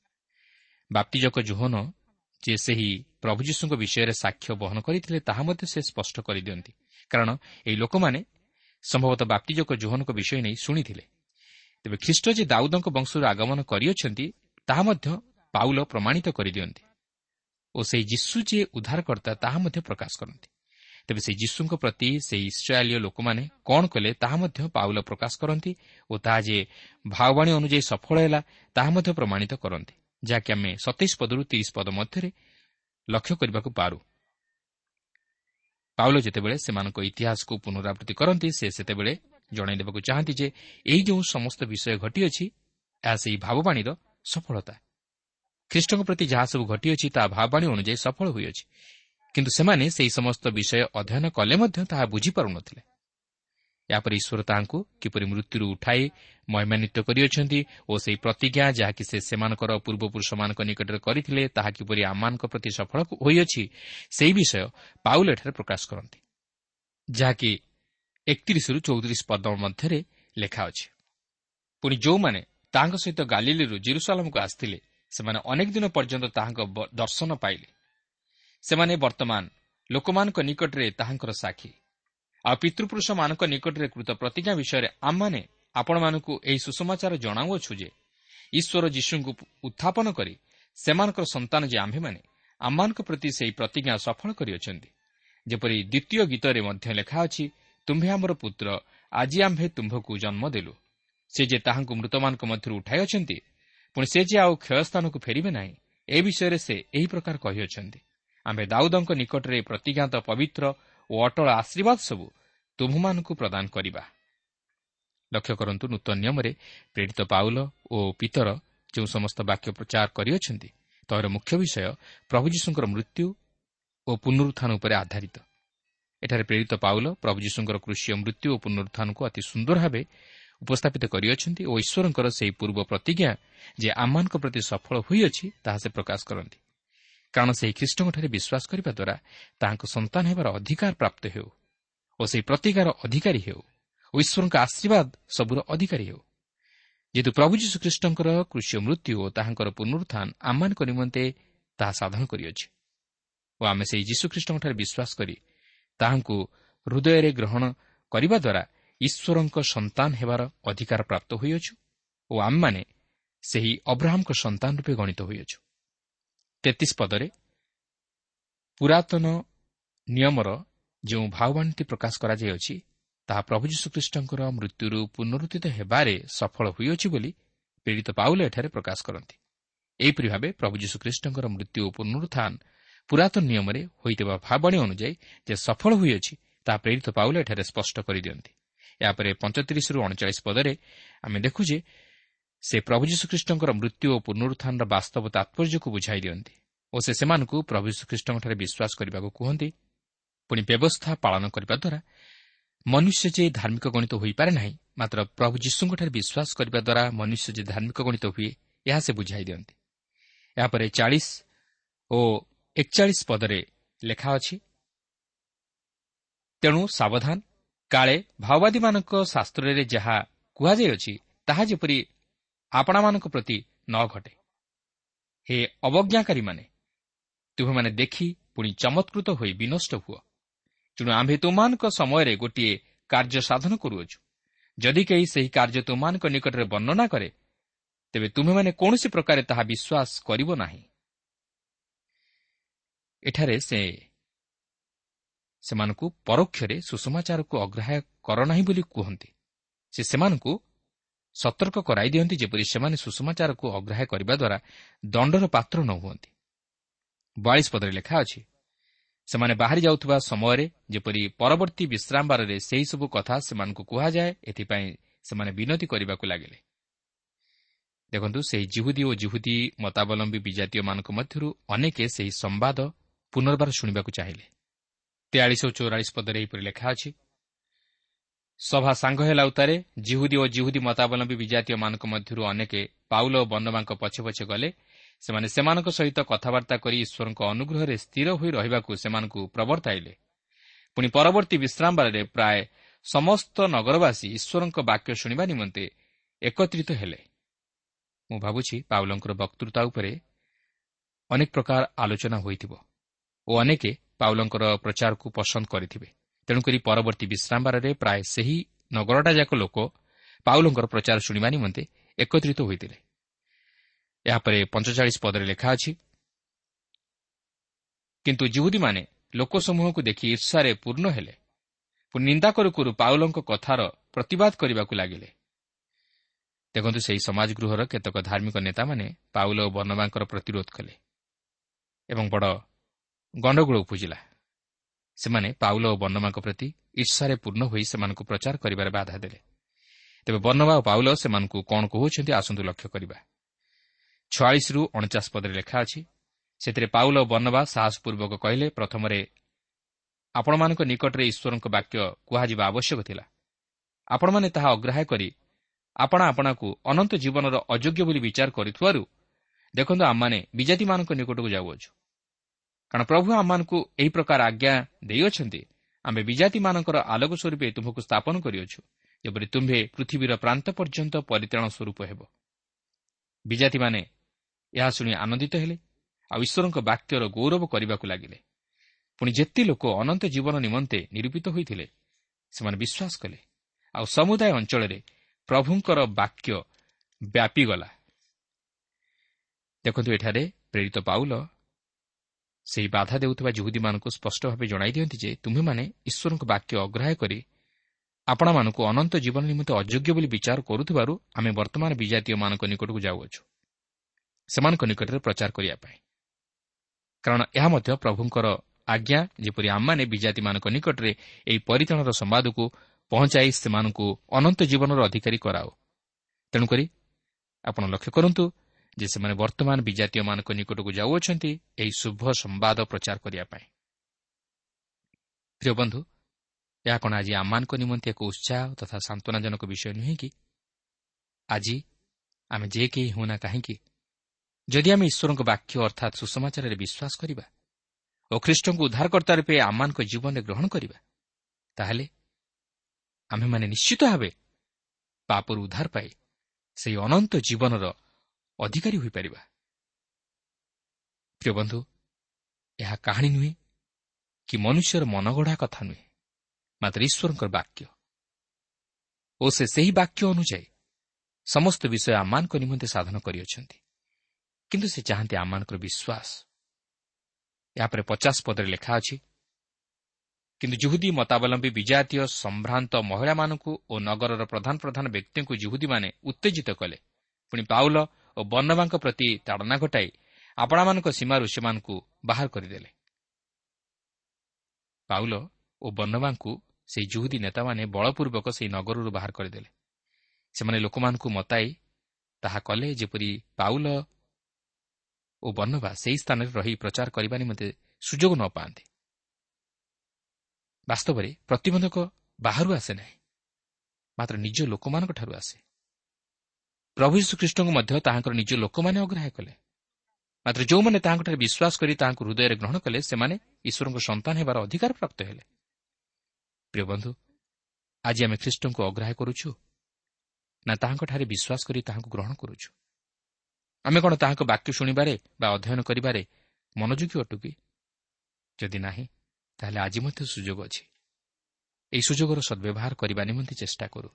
ବାପ୍ତିଜକ ଜୋହନ ଯେ ସେହି ପ୍ରଭୁ ଯୀଶୁଙ୍କ ବିଷୟରେ ସାକ୍ଷ୍ୟ ବହନ କରିଥିଲେ ତାହା ମଧ୍ୟ ସେ ସ୍ପଷ୍ଟ କରିଦିଅନ୍ତି। କାରଣ ଏହି ଲୋକମାନେ ସମ୍ଭବତଃ ବାପ୍ତିଜକ ଜୋହନଙ୍କ ବିଷୟ ନେଇ ଶୁଣିଥିଲେ। ତେବେ ଖ୍ରୀଷ୍ଟ ଯେ ଦାଉଦଙ୍କ ବଂଶରୁ ଆଗମନ କରିଅଛନ୍ତି ତାହା ମଧ୍ୟ ପାଉଲ ପ୍ରମାଣିତ କରିଦିଅନ୍ତି। ଓ ସେହି ଯୀଶୁ ଯିଏ ଉଦ୍ଧାରକର୍ତ୍ତା ତାହା ମଧ୍ୟ ପ୍ରକାଶ କରନ୍ତି। ତେବେ ସେହି ଯୀଶୁଙ୍କ ପ୍ରତି ସେହି ଇସ୍ରାଏଲୀୟ ଲୋକମାନେ କ'ଣ କଲେ ତାହା ମଧ୍ୟ ପାଉଲ ପ୍ରକାଶ କରନ୍ତି ଓ ତାହା ଯେ ଭାଓବାଣୀ ଅନୁଯାୟୀ ସଫଳ ହେଲା ତାହା ମଧ୍ୟ ପ୍ରମାଣିତ କରନ୍ତି ଯାହାକି ଆମେ ସତେଇଶ ପଦରୁ ତିରିଶ ପଦ ମଧ୍ୟରେ ଲକ୍ଷ୍ୟ କରିବାକୁ ପାରୁ। ପାଉଲ ଯେତେବେଳେ ସେମାନଙ୍କ ଇତିହାସକୁ ପୁନରାବୃତ୍ତି କରନ୍ତି ସେ ସେତେବେଳେ ଜଣାଇ ଦେବାକୁ ଚାହାନ୍ତି ଯେ ଏହି ଯେଉଁ ସମସ୍ତ ବିଷୟ ଘଟିଅଛି ଏହା ସେହି ଭାବବାଣୀର ସଫଳତା। ଖ୍ରୀଷ୍ଟଙ୍କ ପ୍ରତି ଯାହା ସବୁ ଘଟିଅଛି ତାହା ଭାବବାଣୀ ଅନୁଯାୟୀ ସଫଳ ହୋଇଅଛି। କିନ୍ତୁ ସେମାନେ ସେହି ସମସ୍ତ ବିଷୟ ଅଧ୍ୟୟନ କଲେ ମଧ୍ୟ ତାହା ବୁଝିପାରୁନଥିଲେ। ଏହାପରେ ଈଶ୍ୱର ତାହାଙ୍କୁ କିପରି ମୃତ୍ୟୁରୁ ଉଠାଇ ମହିମାନ୍ୱିତ କରିଅଛନ୍ତି ଓ ସେହି ପ୍ରତିଜ୍ଞା ଯାହାକି ସେ ସେମାନଙ୍କର ପୂର୍ବପୁରୁଷମାନଙ୍କ ନିକଟରେ କରିଥିଲେ ତାହା କିପରି ଆମମାନଙ୍କ ପ୍ରତି ସଫଳ ହୋଇଅଛି ସେହି ବିଷୟ ପାଉଲ ଏଠାରେ ପ୍ରକାଶ କରନ୍ତି। ଯାହାକି ଏକତିରିଶରୁ ଚଉତିରିଶ ପଦ ମଧ୍ୟରେ ଲେଖା ଅଛି। ପୁଣି ଯେଉଁମାନେ ତାହାଙ୍କ ସହିତ ଗାଲିଲିରୁ ଜିରୁସାଲାମକୁ ଆସିଥିଲେ ସେମାନେ ଅନେକ ଦିନ ପର୍ଯ୍ୟନ୍ତ ତାହାଙ୍କ ଦର୍ଶନ ପାଇଲେ। ସେମାନେ ବର୍ତ୍ତମାନ ଲୋକମାନଙ୍କ ନିକଟରେ ତାହାଙ୍କର ସାକ୍ଷୀ। ଆଉ ପିତୃପୁରୁଷମାନଙ୍କ ନିକଟରେ କୃତ ପ୍ରତିଜ୍ଞା ବିଷୟରେ ଆମମାନେ ଆପଣମାନଙ୍କୁ ଏହି ସୁସମାଚାର ଜଣାଉଅଛୁ ଯେ ଈଶ୍ୱର ଯୀଶୁଙ୍କୁ ଉତ୍ଥାପନ କରି ସେମାନଙ୍କର ସନ୍ତାନ ଯେ ଆମ୍ଭେମାନେ ଆମମାନଙ୍କ ପ୍ରତି ସେହି ପ୍ରତିଜ୍ଞା ସଫଳ କରିଅଛନ୍ତି। ଯେପରି ଦ୍ୱିତୀୟ ଗୀତରେ ମଧ୍ୟ ଲେଖା ଅଛି ତୁମ୍ଭେ ଆମର ପୁତ୍ର ଆଜି ଆମ୍ଭେ ତୁମ୍ଭକୁ ଜନ୍ମ ଦେଲୁ। ସେ ଯେ ତାହାଙ୍କୁ ମୃତମାନଙ୍କ ମଧ୍ୟରୁ ଉଠାଇ ଅଛନ୍ତି ପୁଣି ସେ ଯେ ଆଉ କ୍ଷୟସ୍ଥାନକୁ ଫେରିବେ ନାହିଁ ଏ ବିଷୟରେ ସେ ଏହି ପ୍ରକାର କହିଅଛନ୍ତି। ଆମ୍ଭେ ଦାଉଦଙ୍କ ନିକଟରେ ପ୍ରତିଜ୍ଞାତ ପବିତ୍ର ଓ ଅଟଳ ଆଶୀର୍ବାଦ ସବୁ ତୁମ୍ଭମାନଙ୍କୁ ପ୍ରଦାନ କରିବା। ଲକ୍ଷ୍ୟ କରନ୍ତୁ ନୂତନ ନିୟମରେ ପ୍ରେରିତ ପାଉଲ ଓ ପିତର ଯେଉଁ ସମସ୍ତ ବାକ୍ୟ ପ୍ରଚାର କରିଅଛନ୍ତି ତହିଁର ମୁଖ୍ୟ ବିଷୟ ପ୍ରଭୁ ଯୀଶୁଙ୍କର ମୃତ୍ୟୁ ଓ ପୁନରୁତ୍ଥାନ ଉପରେ ଆଧାରିତ। ଏଠାରେ ପ୍ରେରିତ ପାଉଲ ପ୍ରଭୁ ଯୀଶୁଙ୍କର କୃଷି ମୃତ୍ୟୁ ଓ ପୁନରୁତ୍ଥାନକୁ ଅତି ସୁନ୍ଦର ଭାବେ ଉପସ୍ଥାପିତ କରିଅଛନ୍ତି ଓ ଈଶ୍ୱରଙ୍କର ସେହି ପୂର୍ବ ପ୍ରତିଜ୍ଞା ଯେ ଆମମାନଙ୍କ ପ୍ରତି ସଫଳ ହୋଇଅଛି ତାହା ସେ ପ୍ରକାଶ କରନ୍ତି। କାରଣ ସେହି ଖ୍ରୀଷ୍ଟଙ୍କଠାରେ ବିଶ୍ୱାସ କରିବା ଦ୍ୱାରା ତାହାଙ୍କ ସନ୍ତାନ ହେବାର ଅଧିକାର ପ୍ରାପ୍ତ ହେଉ ଓ ସେହି ପ୍ରତିକାର ଅଧିକାରୀ ହେଉ ଓ ଈଶ୍ୱରଙ୍କ ଆଶୀର୍ବାଦ ସବୁର ଅଧିକାରୀ ହେଉ। ଯେହେତୁ ପ୍ରଭୁ ଯୀଶୁଖ୍ରୀଷ୍ଟଙ୍କର କୃଷି ମୃତ୍ୟୁ ଓ ତାହାଙ୍କର ପୁନରୁତ୍ଥାନ ଆମମାନଙ୍କ ନିମନ୍ତେ ତାହା ସାଧନ କରିଅଛି ଓ ଆମେ ସେହି ଯୀଶୁଖ୍ରୀଷ୍ଟଙ୍କଠାରେ ବିଶ୍ୱାସ କରି ତାହାଙ୍କୁ ହୃଦୟରେ ଗ୍ରହଣ କରିବା ଦ୍ୱାରା ଈଶ୍ୱରଙ୍କ ସନ୍ତାନ ହେବାର ଅଧିକାର ପ୍ରାପ୍ତ ହୋଇଅଛୁ ଓ ଆମମାନେ ସେହି ଅବ୍ରାହ୍ମଙ୍କ ସନ୍ତାନ ରୂପେ ଗଣିତ ହୋଇଅଛୁ। ତେତିଶ ପଦରେ ପୁରାତନ ନିୟମର ଯେଉଁ ଭାବବାଣୀଟି ପ୍ରକାଶ କରାଯାଇଅଛି ତାହା ପ୍ରଭୁ ଯୀଶୁଖ୍ରୀଷ୍ଟଙ୍କର ମୃତ୍ୟୁରୁ ପୁନରୁଦ୍ଧିତ ହେବାରେ ସଫଳ ହୋଇଅଛି ବୋଲି ପ୍ରେରିତ ପାଉଲ ଏଠାରେ ପ୍ରକାଶ କରନ୍ତି। ଏହିପରି ଭାବେ ପ୍ରଭୁ ଯୀଶୁଖ୍ରୀଷ୍ଟଙ୍କର ମୃତ୍ୟୁ ଓ ପୁନରୁତ୍ଥାନ ପୁରାତନ ନିୟମରେ ହୋଇଥିବା ଭାବବାଣୀ ଅନୁଯାୟୀ ଯେ ସଫଳ ହୋଇଅଛି ତାହା ପ୍ରେରିତ ପାଉଲ ଏଠାରେ ସ୍ପଷ୍ଟ କରିଦିଅନ୍ତି। ଏହାପରେ ପଞ୍ଚତିରିଶରୁ ଅଣଚାଳିଶ ପଦରେ ଆମେ ଦେଖୁ ଯେ ସେ ପ୍ରଭୁ ଯୀଶୁଖ୍ରୀଷ୍ଟଙ୍କର ମୃତ୍ୟୁ ଓ ପୁନରୁତ୍ଥାନର ବାସ୍ତବ ତାତ୍ପର୍ଯ୍ୟକୁ ବୁଝାଇ ଦିଅନ୍ତି ଓ ସେ ସେମାନଙ୍କୁ ପ୍ରଭୁ ଯୀଶୁଖ୍ରୀଷ୍ଟଙ୍କଠାରେ ବିଶ୍ୱାସ କରିବାକୁ କୁହନ୍ତି। ପୁଣି ବ୍ୟବସ୍ଥା ପାଳନ କରିବା ଦ୍ୱାରା ମନୁଷ୍ୟ ଯେ ଧାର୍ମିକ ଗଣିତ ହୋଇପାରେ ନାହିଁ ମାତ୍ର ପ୍ରଭୁ ଯୀଶୁଙ୍କଠାରେ ବିଶ୍ୱାସ କରିବା ଦ୍ୱାରା ମନୁଷ୍ୟ ଯେ ଧାର୍ମିକ ଗଣିତ ହୁଏ ଏହା ସେ ବୁଝାଇ ଦିଅନ୍ତି। ଏହାପରେ ଚାଳିଶ ଓ ଏକଚାଳିଶ ପଦରେ ଲେଖା ଅଛି ତେଣୁ ସାବଧାନ କାଳେ ମାଓବାଦୀମାନଙ୍କ ଶାସ୍ତ୍ରରେ ଯାହା କୁହାଯାଇଅଛି ତାହା ଯେପରି ଆପଣାମାନଙ୍କ ପ୍ରତି ନ ଘଟେ। ହେ ଅବଜ୍ଞାକାରୀମାନେ ତୁମେମାନେ ଦେଖି ପୁଣି ଚମତ୍କୃତ ହୋଇ ବିନଷ୍ଟ ହୁଅ। ତେଣୁ ଆମ୍ଭେ ତୁମମାନଙ୍କ ସମୟରେ ଗୋଟିଏ କାର୍ଯ୍ୟ ସାଧନ କରୁଅଛୁ। ଯଦି କେହି ସେହି କାର୍ଯ୍ୟ ତୁମମାନଙ୍କ ନିକଟରେ ବର୍ଣ୍ଣନା କରେ ତେବେ ତୁମେମାନେ କୌଣସି ପ୍ରକାରେ ତାହା ବିଶ୍ୱାସ କରିବ ନାହିଁ। ଏଠାରେ ସେ ସେମାନଙ୍କୁ ପରୋକ୍ଷରେ ସୁଷମାଚାରକୁ ଅଗ୍ରାହ୍ୟ କର ନାହିଁ ବୋଲି କୁହନ୍ତି। ସେ ସେମାନଙ୍କୁ ସତର୍କ କରାଇ ଦିଅନ୍ତି ଯେପରି ସେମାନେ ସୁଷମାଚାରକୁ ଅଗ୍ରାହ୍ୟ କରିବା ଦ୍ୱାରା ଦଣ୍ଡର ପାତ୍ର ନ ହୁଅନ୍ତି। ବୟାଳିଶ ପଦରେ ଲେଖା ଅଛି ସେମାନେ ବାହାରି ଯାଉଥିବା ସମୟରେ ଯେପରି ପରବର୍ତ୍ତୀ ବିଶ୍ରାମବାରରେ ସେହିସବୁ କଥା ସେମାନଙ୍କୁ କୁହାଯାଏ ଏଥିପାଇଁ ସେମାନେ ବିନତି କରିବାକୁ ଲାଗିଲେ। ଦେଖନ୍ତୁ ସେହି ଜିହୁଦୀ ଓ ଜିହୁଦୀ ମତାବଲମ୍ବୀ ବିଜାତୀୟମାନଙ୍କ ମଧ୍ୟରୁ ଅନେକ ସେହି ସମ୍ବାଦ ପୁନର୍ବାର ଶୁଣିବାକୁ ଚାହିଁଲେ। ତେୟାଳିଶ ଓ ଚଉରାଳିଶ ପଦରେ ଏହିପରି ଲେଖା ଅଛି ସଭା ସାଙ୍ଗ ହେଲା ଉତ୍ତାରେ ଜିହୁଦୀ ଓ ଜିହୁଦୀ ମତାବଲମ୍ବୀ ବିଜାତୀୟମାନଙ୍କ ମଧ୍ୟରୁ ଅନେକ ପାଉଲ ଓ ବନବାଙ୍କ ପଛେ ପଛେ ଗଲେ। ସେମାନେ ସେମାନଙ୍କ ସହିତ କଥାବାର୍ତ୍ତା କରି ଈଶ୍ୱରଙ୍କ ଅନୁଗ୍ରହରେ ସ୍ଥିର ହୋଇ ରହିବାକୁ ସେମାନଙ୍କୁ ପ୍ରବର୍ତ୍ତାଇଲେ। ପୁଣି ପରବର୍ତ୍ତୀ ବିଶ୍ରାମବାରରେ ପ୍ରାୟ ସମସ୍ତ ନଗରବାସୀ ଈଶ୍ୱରଙ୍କ ବାକ୍ୟ ଶୁଣିବା ନିମନ୍ତେ ଏକତ୍ରିତ ହେଲେ। ମୁଁ ଭାବୁଛି ପାଉଲଙ୍କର ବକ୍ତୃତା ଉପରେ ଅନେକ ପ୍ରକାର ଆଲୋଚନା ହୋଇଥିବ ଓ ଅନେକ ପାଉଲଙ୍କର ପ୍ରଚାରକୁ ପସନ୍ଦ କରିଥିବେ। ତେଣୁକରି ପରବର୍ତ୍ତୀ ବିଶ୍ରାମବାରରେ ପ୍ରାୟ ସେହି ନଗରଟାଯାକ ଲୋକ ପାଉଲଙ୍କର ପ୍ରଚାର ଶୁଣିବା ନିମନ୍ତେ ଏକତ୍ରିତ ହୋଇଥିଲେ। ଏହାପରେ ପଞ୍ଚଚାଳିଶ ପଦରେ ଲେଖା ଅଛି କିନ୍ତୁ ଜିହୁଦୀମାନେ ଲୋକସମୂହକୁ ଦେଖି ଈର୍ଷାରେ ପୂର୍ଣ୍ଣ ହେଲେ ନିନ୍ଦା କରୁ କରୁ ପାଉଲଙ୍କ କଥାର ପ୍ରତିବାଦ କରିବାକୁ ଲାଗିଲେ। ଦେଖନ୍ତୁ ସେହି ସମାଜ ଗୃହର କେତେକ ଧାର୍ମିକ ନେତାମାନେ ପାଉଲ ଓ ବର୍ଣ୍ଣବାଙ୍କର ପ୍ରତିରୋଧ କଲେ ଏବଂ ବଡ଼ ଗଣ୍ଡଗୋଳ ଉପୁଜିଲା। ସେମାନେ ପାଉଲ ଓ ବର୍ଣ୍ଣମାଙ୍କ ପ୍ରତି ଈର୍ଷାରେ ପୂର୍ଣ୍ଣ ହୋଇ ସେମାନଙ୍କୁ ପ୍ରଚାର କରିବାରେ ବାଧା ଦେଲେ। ତେବେ ବର୍ଣ୍ଣବା ଓ ପାଉଲ ସେମାନଙ୍କୁ କ'ଣ କହୁଛନ୍ତି ଆସନ୍ତୁ ଲକ୍ଷ୍ୟ କରିବା। ଛୟାଳିଶରୁ ଅଣଚାଶ ପଦରେ ଲେଖା ଅଛି ସେଥିରେ ପାଉଲ ଓ ବର୍ଣ୍ଣବା ସାହସପୂର୍ବକ କହିଲେ ପ୍ରଥମରେ ଆପଣମାନଙ୍କ ନିକଟରେ ଈଶ୍ୱରଙ୍କ ବାକ୍ୟ କୁହାଯିବା ଆବଶ୍ୟକ ଥିଲା। ଆପଣମାନେ ତାହା ଅଗ୍ରାହ୍ୟ କରି ଆପଣା ଆପଣାକୁ ଅନନ୍ତ ଜୀବନର ଅଯୋଗ୍ୟ ବୋଲି ବିଚାର କରିଥିବାରୁ ଦେଖନ୍ତୁ ଆମମାନେ ବିଜାତିମାନଙ୍କ ନିକଟକୁ ଯାଉଅଛୁ। କାରଣ ପ୍ରଭୁ ଆମମାନଙ୍କୁ ଏହି ପ୍ରକାର ଆଜ୍ଞା ଦେଇଅଛନ୍ତି। ଆମେ ବିଜାତିମାନଙ୍କର ଆଲୋକ ସ୍ୱରୂପେ ତୁମ୍ଭକୁ ସ୍ଥାପନ କରିଅଛୁ ଯେପରି ତୁମ୍ଭେ ପୃଥିବୀର ପ୍ରାନ୍ତ ପର୍ଯ୍ୟନ୍ତ ପରିତ୍ରାଣ ସ୍ୱରୂପ ହେବ। ବିଜାତିମାନେ ଏହା ଶୁଣି ଆନନ୍ଦିତ ହେଲେ ଆଉ ଈଶ୍ୱରଙ୍କ ବାକ୍ୟର ଗୌରବ କରିବାକୁ ଲାଗିଲେ। ପୁଣି ଯେତେ ଲୋକ ଅନନ୍ତ ଜୀବନ ନିମନ୍ତେ ନିରୂପିତ ହୋଇଥିଲେ ସେମାନେ ବିଶ୍ୱାସ କଲେ ଆଉ ସମୁଦାୟ ଅଞ୍ଚଳରେ ପ୍ରଭୁଙ୍କର ବାକ୍ୟ ବ୍ୟାପିଗଲା। ଦେଖନ୍ତୁ ଏଠାରେ ପ୍ରେରିତ ପାଉଲ ସେହି ବାଧା ଦେଉଥିବା ଯୁହୁଦୀମାନଙ୍କୁ ସ୍ପଷ୍ଟ ଭାବେ ଜଣାଇ ଦିଅନ୍ତି ଯେ ତୁମେମାନେ ଈଶ୍ୱରଙ୍କ ବାକ୍ୟ ଅଗ୍ରାହ୍ୟ କରି ଆପଣମାନଙ୍କୁ ଅନନ୍ତ ଜୀବନ ନିମନ୍ତେ ଅଯୋଗ୍ୟ ବୋଲି ବିଚାର କରୁଥିବାରୁ ଆମେ ବର୍ତ୍ତମାନ ବିଜାତୀୟମାନଙ୍କ ନିକଟକୁ ଯାଉଅଛୁ ସେମାନଙ୍କ ନିକଟରେ ପ୍ରଚାର କରିବା ପାଇଁ। କାରଣ ଏହା ମଧ୍ୟ ପ୍ରଭୁଙ୍କର ଆଜ୍ଞା ଯେପରି ଆମମାନେ ବିଜାତିମାନଙ୍କ ନିକଟରେ ଏହି ପରିତାଣର ସମ୍ବାଦକୁ ପହଞ୍ଚାଇ ସେମାନଙ୍କୁ ଅନନ୍ତ ଜୀବନର ଅଧିକାରୀ କରାଉ। ତେଣୁକରି ଆପଣ ଲକ୍ଷ୍ୟ କରନ୍ତୁ ଯେ ସେମାନେ ବର୍ତ୍ତମାନ ବିଜାତୀୟମାନଙ୍କ ନିକଟକୁ ଯାଉଅଛନ୍ତି ଏହି ଶୁଭ ସମ୍ବାଦ ପ୍ରଚାର କରିବା ପାଇଁ। ପ୍ରିୟ ବନ୍ଧୁ ଏହା କ'ଣ ଆଜି ଆମମାନଙ୍କ ନିମନ୍ତେ ଏକ ଉତ୍ସାହ ତଥା ସାନ୍ତ୍ୱନାଜନକ ବିଷୟ ନୁହେଁ କି? ଆଜି ଆମେ ଯେ କେହି ହେଉନା କାହିଁକି ଯଦି ଆମେ ଈଶ୍ୱରଙ୍କ ବାକ୍ୟ ଅର୍ଥାତ୍ ସୁସମାଚାରରେ ବିଶ୍ୱାସ କରିବା ଓ ଖ୍ରୀଷ୍ଟଙ୍କୁ ଉଦ୍ଧାରକର୍ତ୍ତା ରୂପେ ଆମମାନଙ୍କ ଜୀବନରେ ଗ୍ରହଣ କରିବା ତାହେଲେ ଆମ୍ଭେମାନେ ନିଶ୍ଚିତ ଭାବେ ପାପରୁ ଉଦ୍ଧାର ପାଇ ସେହି ଅନନ୍ତ ଜୀବନର ଅଧିକାରୀ ହୋଇପାରିବା। ପ୍ରିୟ ବନ୍ଧୁ ଏହା କାହାଣୀ ନୁହେଁ କି ମନୁଷ୍ୟର ମନଗଢ଼ା କଥା ନୁହେଁ ମାତ୍ର ଈଶ୍ୱରଙ୍କର ବାକ୍ୟ। ଓ ସେ ସେହି ବାକ୍ୟ ଅନୁଯାୟୀ ସମସ୍ତ ବିଷୟ ଆମମାନଙ୍କ ନିମନ୍ତେ ସାଧନ କରିଅଛନ୍ତି। କିନ୍ତୁ ସେ ଚାହାନ୍ତି ଆମମାନଙ୍କର ବିଶ୍ୱାସ। ଏହାପରେ ପଚାଶ ପଦରେ ଲେଖା ଅଛି କିନ୍ତୁ ଜୁହୁଦୀ ମତାବଲମ୍ବୀ ବିଜାତୀୟ ସମ୍ଭ୍ରାନ୍ତ ମହିଳାମାନଙ୍କୁ ଓ ନଗରର ପ୍ରଧାନ ପ୍ରଧାନ ବ୍ୟକ୍ତିଙ୍କୁ ଜୁହୁଦୀମାନେ ଉତ୍ତେଜିତ କଲେ। ପୁଣି ପାଉଲ ଓ ବର୍ଣ୍ଣବାଙ୍କ ପ୍ରତି ତାଡ଼ନା ଘଟାଇ ଆପଣାମାନଙ୍କ ସୀମାରୁ ସେମାନଙ୍କୁ ବାହାର କରିଦେଲେ। ପାଉଲ ଓ ବର୍ଣ୍ଣବାଙ୍କୁ ସେହି ଜୁହୁଦୀ ନେତାମାନେ ବଳପୂର୍ବକ ସେହି ନଗରରୁ ବାହାର କରିଦେଲେ। ସେମାନେ ଲୋକମାନଙ୍କୁ ମତାଇ ତାହା କଲେ ଯେପରି ପାଉଲ ଓ ବର୍ଣ୍ଣବା ସେହି ସ୍ଥାନରେ ରହି ପ୍ରଚାର କରିବା ନିମନ୍ତେ ସୁଯୋଗ ନ ପାଆନ୍ତି। ବାସ୍ତବରେ ପ୍ରତିବନ୍ଧକ ବାହାରୁ ଆସେ ନାହିଁ ମାତ୍ର ନିଜ ଲୋକମାନଙ୍କଠାରୁ ଆସେ। ପ୍ରଭୁ ଯୀଶୁଖ୍ରୀଷ୍ଟଙ୍କୁ ମଧ୍ୟ ତାହାଙ୍କର ନିଜ ଲୋକମାନେ ଅଗ୍ରାହ୍ୟ କଲେ। ମାତ୍ର ଯେଉଁମାନେ ତାହାଙ୍କଠାରେ ବିଶ୍ୱାସ କରି ତାହାଙ୍କୁ ହୃଦୟରେ ଗ୍ରହଣ କଲେ ସେମାନେ ଈଶ୍ୱରଙ୍କ ସନ୍ତାନ ହେବାର ଅଧିକାର ପ୍ରାପ୍ତ ହେଲେ। ପ୍ରିୟ ବନ୍ଧୁ ଆଜି ଆମେ ଖ୍ରୀଷ୍ଟଙ୍କୁ ଅଗ୍ରାହ୍ୟ କରୁଛୁ ନା ତାହାଙ୍କଠାରେ ବିଶ୍ୱାସ କରି ତାହାଙ୍କୁ ଗ୍ରହଣ କରୁଛୁ? ଆମେ କ'ଣ ତାହାଙ୍କ ବାକ୍ୟ ଶୁଣିବାରେ ବା ଅଧ୍ୟୟନ କରିବାରେ ମନୋଯୋଗୀ ଅଟୁ କି? ଯଦି ନାହିଁ ତାହେଲେ ଆଜି ମଧ୍ୟ ସୁଯୋଗ ଅଛି। ଏହି ସୁଯୋଗର ସଦ୍ବ୍ୟବହାର କରିବା ନିମନ୍ତେ ଚେଷ୍ଟା କରୁ।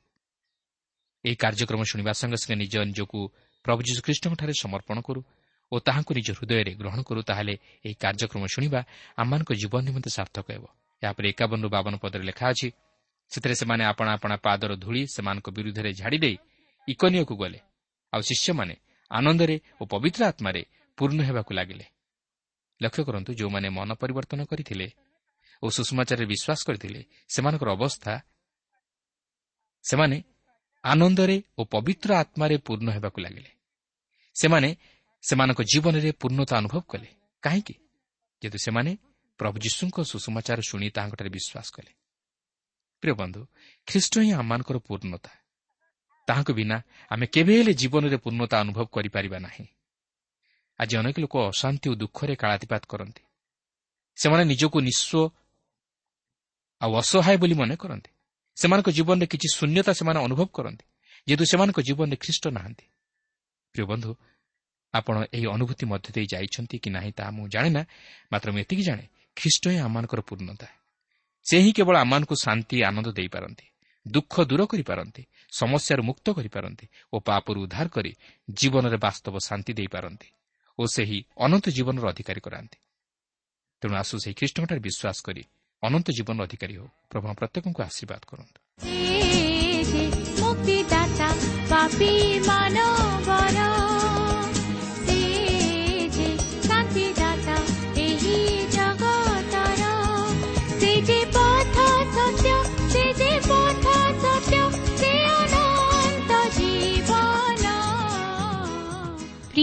ଏହି କାର୍ଯ୍ୟକ୍ରମ ଶୁଣିବା ସଙ୍ଗେ ସଙ୍ଗେ ନିଜ ନିଜକୁ ପ୍ରଭୁ ଯୀଶୁଖ୍ରୀଷ୍ଟଙ୍କଠାରେ ସମର୍ପଣ କରୁ ଓ ତାହାଙ୍କୁ ନିଜ ହୃଦୟରେ ଗ୍ରହଣ କରୁ ତାହେଲେ ଏହି କାର୍ଯ୍ୟକ୍ରମ ଶୁଣିବା ଆମମାନଙ୍କ ଜୀବନ ନିମନ୍ତେ ସାର୍ଥକ ହେବ। ଏହାପରେ ଏକାବନରୁ ବାବନ ପଦରେ ଲେଖା ଅଛି ସେଥିରେ ସେମାନେ ଆପଣା ଆପଣା ପାଦର ଧୂଳି ସେମାନଙ୍କ ବିରୁଦ୍ଧରେ ଝାଡ଼ିଦେଇ ଇକନିୟକୁ ଗଲେ। ଆଉ ଶିଷ୍ୟମାନେ ଆନନ୍ଦରେ ଓ ପବିତ୍ର ଆତ୍ମାରେ ପୂର୍ଣ୍ଣ ହେବାକୁ ଲାଗିଲେ। ଲକ୍ଷ୍ୟ କରନ୍ତୁ ଯେଉଁମାନେ ମନ ପରିବର୍ତ୍ତନ କରିଥିଲେ ଓ ସୁଷମାଚାରରେ ବିଶ୍ୱାସ କରିଥିଲେ ସେମାନଙ୍କର ଅବସ୍ଥା ସେମାନେ ଆନନ୍ଦରେ ଓ ପବିତ୍ର ଆତ୍ମାରେ ପୂର୍ଣ୍ଣ ହେବାକୁ ଲାଗିଲେ। ସେମାନେ ସେମାନଙ୍କ ଜୀବନରେ ପୂର୍ଣ୍ଣତା ଅନୁଭବ କଲେ। କାହିଁକି? ଯେହେତୁ ସେମାନେ ପ୍ରଭୁ ଯୀଶୁଙ୍କ ସୁଷମାଚାର ଶୁଣି ତାହାଙ୍କଠାରେ ବିଶ୍ୱାସ କଲେ। ପ୍ରିୟ ବନ୍ଧୁ ଖ୍ରୀଷ୍ଟ ହିଁ ଆମମାନଙ୍କର ପୂର୍ଣ୍ଣତା। ତାହାଙ୍କ ବିନା ଆମେ କେବେ ହେଲେ ଜୀବନରେ ପୂର୍ଣ୍ଣତା ଅନୁଭବ କରିପାରିବା ନାହିଁ। ଆଜି ଅନେକ ଲୋକ ଅଶାନ୍ତି ଓ ଦୁଃଖରେ କାଳାତିପାତ କରନ୍ତି। ସେମାନେ ନିଜକୁ ନିଃସ୍ୱ ଆଉ ଅସହାୟ ବୋଲି ମନେ କରନ୍ତି। ସେମାନଙ୍କ ଜୀବନରେ କିଛି ଶୂନ୍ୟତା ସେମାନେ ଅନୁଭବ କରନ୍ତି ଯେହେତୁ ସେମାନଙ୍କ ଜୀବନରେ ଖ୍ରୀଷ୍ଟ ନାହାନ୍ତି। ପ୍ରିୟ ବନ୍ଧୁ ଆପଣ ଏହି ଅନୁଭୂତି ମଧ୍ୟ ଦେଇ ଯାଇଛନ୍ତି କି ନାହିଁ ତାହା ମୁଁ ଜାଣେ ନା ମାତ୍ର ମୁଁ ଏତିକି ଜାଣେ ଖ୍ରୀଷ୍ଟ ହିଁ ଆମମାନଙ୍କର ପୂର୍ଣ୍ଣତା। ସେ ହିଁ କେବଳ ଆମମାନଙ୍କୁ ଶାନ୍ତି ଆନନ୍ଦ ଦେଇପାରନ୍ତି ଦୁଃଖ ଦୂର କରିପାରନ୍ତି ସମସ୍ୟାରୁ ମୁକ୍ତ କରିପାରନ୍ତି ଓ ପାପରୁ ଉଦ୍ଧାର କରି ଜୀବନରେ ବାସ୍ତବ ଶାନ୍ତି ଦେଇପାରନ୍ତି ଓ ସେହି ଅନନ୍ତ ଜୀବନର ଅଧିକାରୀ କରାନ୍ତି। ତେଣୁ ଆସୁ ସେହି ଖ୍ରୀଷ୍ଟଙ୍କଠାରେ ବିଶ୍ୱାସ କରି ଅନନ୍ତ ଜୀବନର ଅଧିକାରୀ ହେଉ ପ୍ରଭୁ ପ୍ରତ୍ୟେକଙ୍କୁ ଆଶୀର୍ବାଦ କରନ୍ତୁ ମୁକ୍ତିଦାତା ପାପୀ ମାନବର